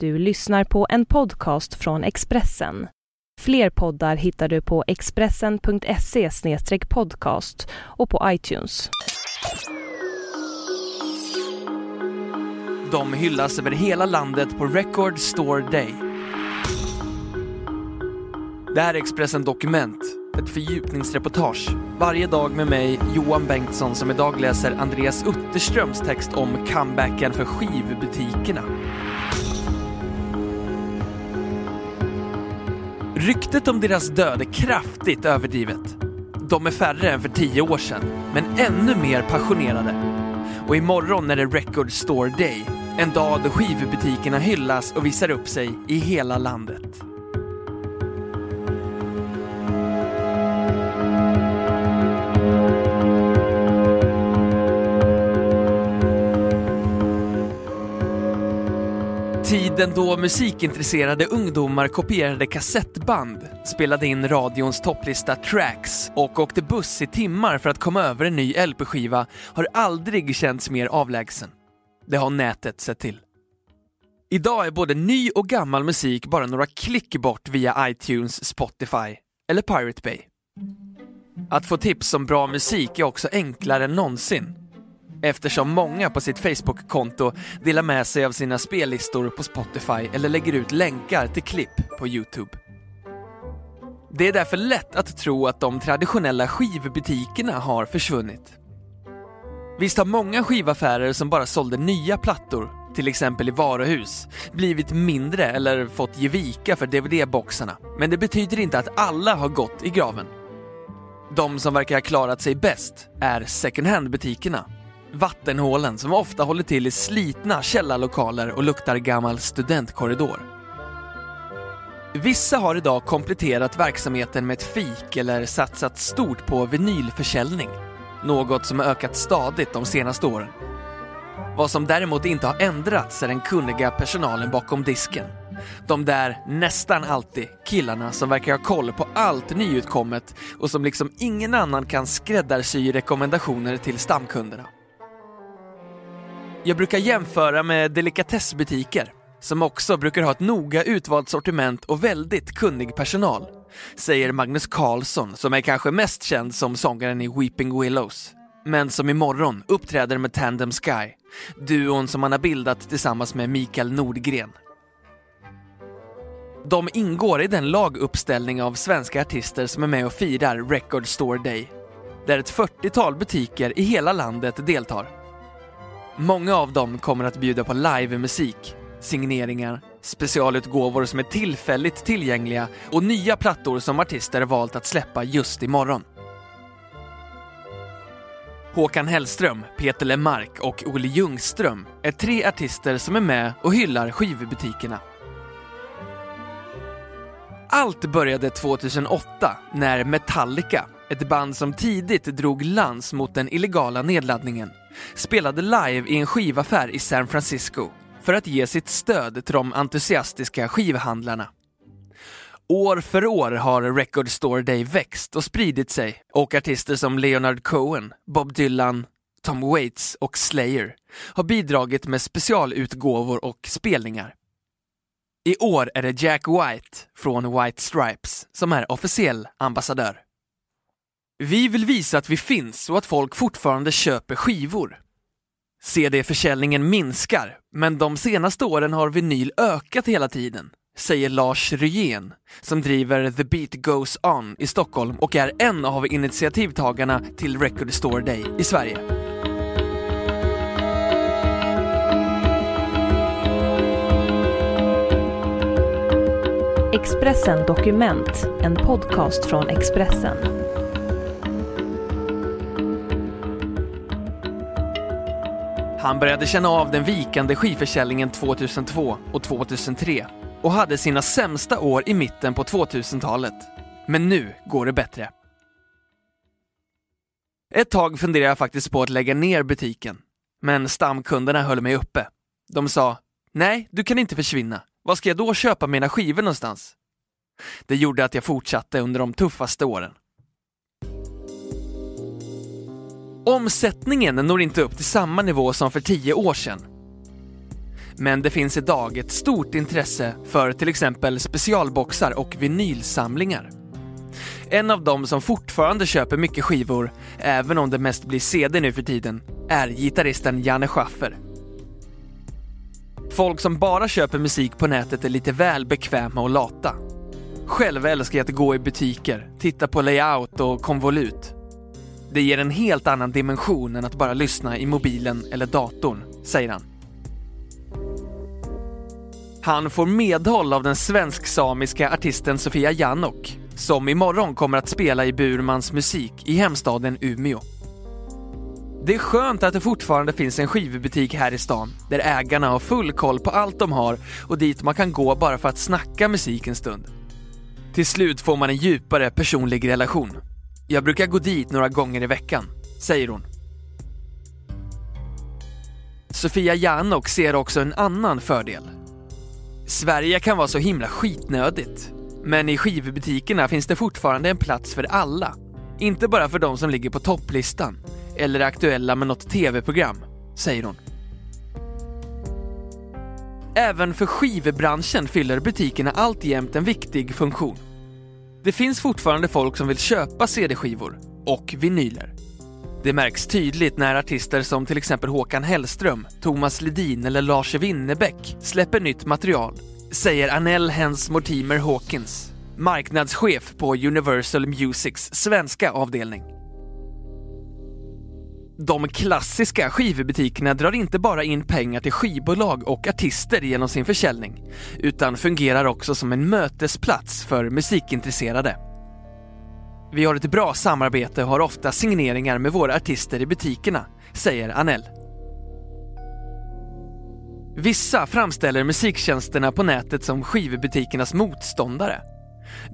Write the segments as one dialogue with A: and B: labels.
A: Du lyssnar på en podcast från Expressen. Fler poddar hittar du på expressen.se podcast och på iTunes.
B: De hyllas över hela landet på Record Store Day. Det här är Expressen Dokument, ett fördjupningsreportage. Varje dag med mig, Johan Bengtsson, som idag läser Andreas Utterströms text om comebacken för skivbutikerna. Ryktet om deras död är kraftigt överdrivet. De är färre än för tio år sedan, men ännu mer passionerade. Och imorgon är det Record Store Day, en dag då skivbutikerna hyllas och visar upp sig i hela landet. Tiden då musikintresserade ungdomar kopierade kassettband, spelade in radions topplista Tracks och åkte buss i timmar för att komma över en ny LP-skiva har aldrig känts mer avlägsen. Det har nätet sett till. Idag är både ny och gammal musik bara några klick bort via iTunes, Spotify eller Pirate Bay. Att få tips om bra musik är också enklare än någonsin eftersom många på sitt Facebook-konto delar med sig av sina spellistor på Spotify eller lägger ut länkar till klipp på Youtube. Det är därför lätt att tro att de traditionella skivbutikerna har försvunnit. Visst har många skivaffärer som bara sålde nya plattor, till exempel i varuhus, blivit mindre eller fått ge vika för DVD-boxarna. Men det betyder inte att alla har gått i graven. De som verkar ha klarat sig bäst är second hand-butikerna vattenhålen som ofta håller till i slitna källarlokaler och luktar gammal studentkorridor. Vissa har idag kompletterat verksamheten med ett fik eller satsat stort på vinylförsäljning. Något som har ökat stadigt de senaste åren. Vad som däremot inte har ändrats är den kunniga personalen bakom disken. De där nästan alltid killarna som verkar ha koll på allt nyutkommet och som liksom ingen annan kan skräddarsy rekommendationer till stamkunderna. Jag brukar jämföra med delikatessbutiker som också brukar ha ett noga utvalt sortiment och väldigt kunnig personal, säger Magnus Carlsson som är kanske mest känd som sångaren i Weeping Willows, men som imorgon uppträder med Tandem Sky, duon som han har bildat tillsammans med Mikael Nordgren. De ingår i den laguppställning av svenska artister som är med och firar Record Store Day, där ett 40-tal butiker i hela landet deltar. Många av dem kommer att bjuda på livemusik, signeringar, specialutgåvor som är tillfälligt tillgängliga och nya plattor som artister valt att släppa just imorgon. Håkan Hellström, Peter Lemark och Olle Ljungström är tre artister som är med och hyllar skivbutikerna. Allt började 2008 när Metallica, ett band som tidigt drog lans mot den illegala nedladdningen, spelade live i en skivaffär i San Francisco för att ge sitt stöd till de entusiastiska skivhandlarna. År för år har Record Store Day växt och spridit sig och artister som Leonard Cohen, Bob Dylan, Tom Waits och Slayer har bidragit med specialutgåvor och spelningar. I år är det Jack White från White Stripes som är officiell ambassadör. Vi vill visa att vi finns och att folk fortfarande köper skivor. CD-försäljningen minskar, men de senaste åren har vinyl ökat hela tiden, säger Lars Ryen, som driver The Beat Goes On i Stockholm och är en av initiativtagarna till Record Store Day i Sverige.
A: Expressen Dokument, en podcast från Expressen.
B: Han började känna av den vikande skivförsäljningen 2002 och 2003 och hade sina sämsta år i mitten på 2000-talet. Men nu går det bättre. Ett tag funderade jag faktiskt på att lägga ner butiken, men stamkunderna höll mig uppe. De sa, nej, du kan inte försvinna. Var ska jag då köpa mina skivor någonstans? Det gjorde att jag fortsatte under de tuffaste åren. Omsättningen når inte upp till samma nivå som för tio år sedan. Men det finns idag ett stort intresse för till exempel specialboxar och vinylsamlingar. En av dem som fortfarande köper mycket skivor, även om det mest blir CD nu för tiden, är gitarristen Janne Schaffer. Folk som bara köper musik på nätet är lite väl bekväma och lata. Själv älskar jag att gå i butiker, titta på layout och konvolut. Det ger en helt annan dimension än att bara lyssna i mobilen eller datorn, säger han. Han får medhåll av den svensk-samiska artisten Sofia Jannok som imorgon kommer att spela i Burmans musik i hemstaden Umeå. Det är skönt att det fortfarande finns en skivbutik här i stan där ägarna har full koll på allt de har och dit man kan gå bara för att snacka musik en stund. Till slut får man en djupare personlig relation. Jag brukar gå dit några gånger i veckan, säger hon. Sofia Janok ser också en annan fördel. Sverige kan vara så himla skitnödigt, men i skivbutikerna finns det fortfarande en plats för alla. Inte bara för de som ligger på topplistan eller är aktuella med något tv-program, säger hon. Även för skivbranschen fyller butikerna alltjämt en viktig funktion. Det finns fortfarande folk som vill köpa CD-skivor och vinyler. Det märks tydligt när artister som till exempel Håkan Hellström, Thomas Ledin eller Lars Winnerbäck släpper nytt material, säger Anel Hens Mortimer Hawkins, marknadschef på Universal Musics svenska avdelning. De klassiska skivbutikerna drar inte bara in pengar till skivbolag och artister genom sin försäljning, utan fungerar också som en mötesplats för musikintresserade. Vi har ett bra samarbete och har ofta signeringar med våra artister i butikerna, säger Anel. Vissa framställer musiktjänsterna på nätet som skivbutikernas motståndare.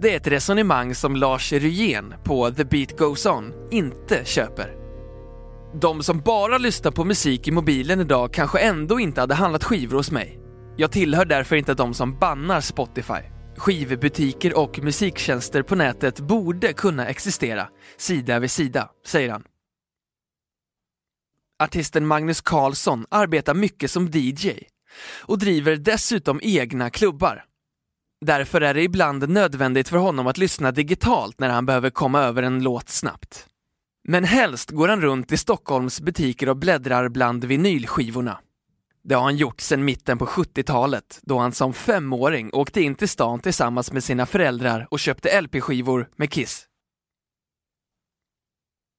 B: Det är ett resonemang som Lars Ryen på The Beat Goes On inte köper. De som bara lyssnar på musik i mobilen idag kanske ändå inte hade handlat skivor hos mig. Jag tillhör därför inte de som bannar Spotify. Skivbutiker och musiktjänster på nätet borde kunna existera sida vid sida, säger han. Artisten Magnus Carlsson arbetar mycket som DJ och driver dessutom egna klubbar. Därför är det ibland nödvändigt för honom att lyssna digitalt när han behöver komma över en låt snabbt. Men helst går han runt i Stockholms butiker och bläddrar bland vinylskivorna. Det har han gjort sedan mitten på 70-talet då han som femåring åkte in till stan tillsammans med sina föräldrar och köpte LP-skivor med Kiss.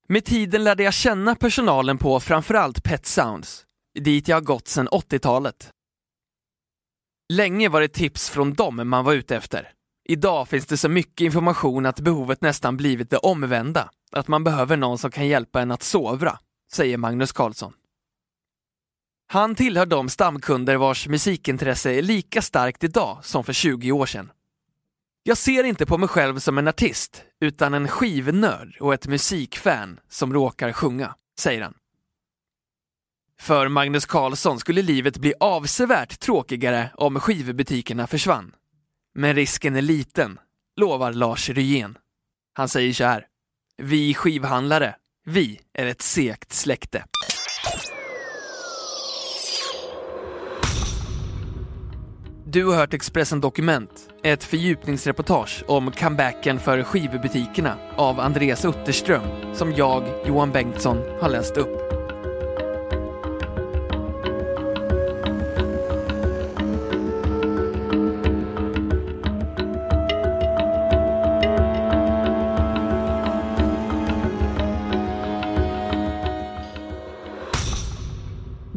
B: Med tiden lärde jag känna personalen på framförallt Pet Sounds, dit jag har gått sedan 80-talet. Länge var det tips från dem man var ute efter. Idag finns det så mycket information att behovet nästan blivit det omvända, att man behöver någon som kan hjälpa en att sovra, säger Magnus Karlsson. Han tillhör de stamkunder vars musikintresse är lika starkt idag som för 20 år sedan. Jag ser inte på mig själv som en artist, utan en skivnörd och ett musikfan som råkar sjunga, säger han. För Magnus Karlsson skulle livet bli avsevärt tråkigare om skivbutikerna försvann. Men risken är liten, lovar Lars Ryen. Han säger så här. Vi skivhandlare, vi är ett segt släkte. Du har hört Expressen Dokument, ett fördjupningsreportage om comebacken för skivbutikerna av Andreas Utterström, som jag, Johan Bengtsson, har läst upp.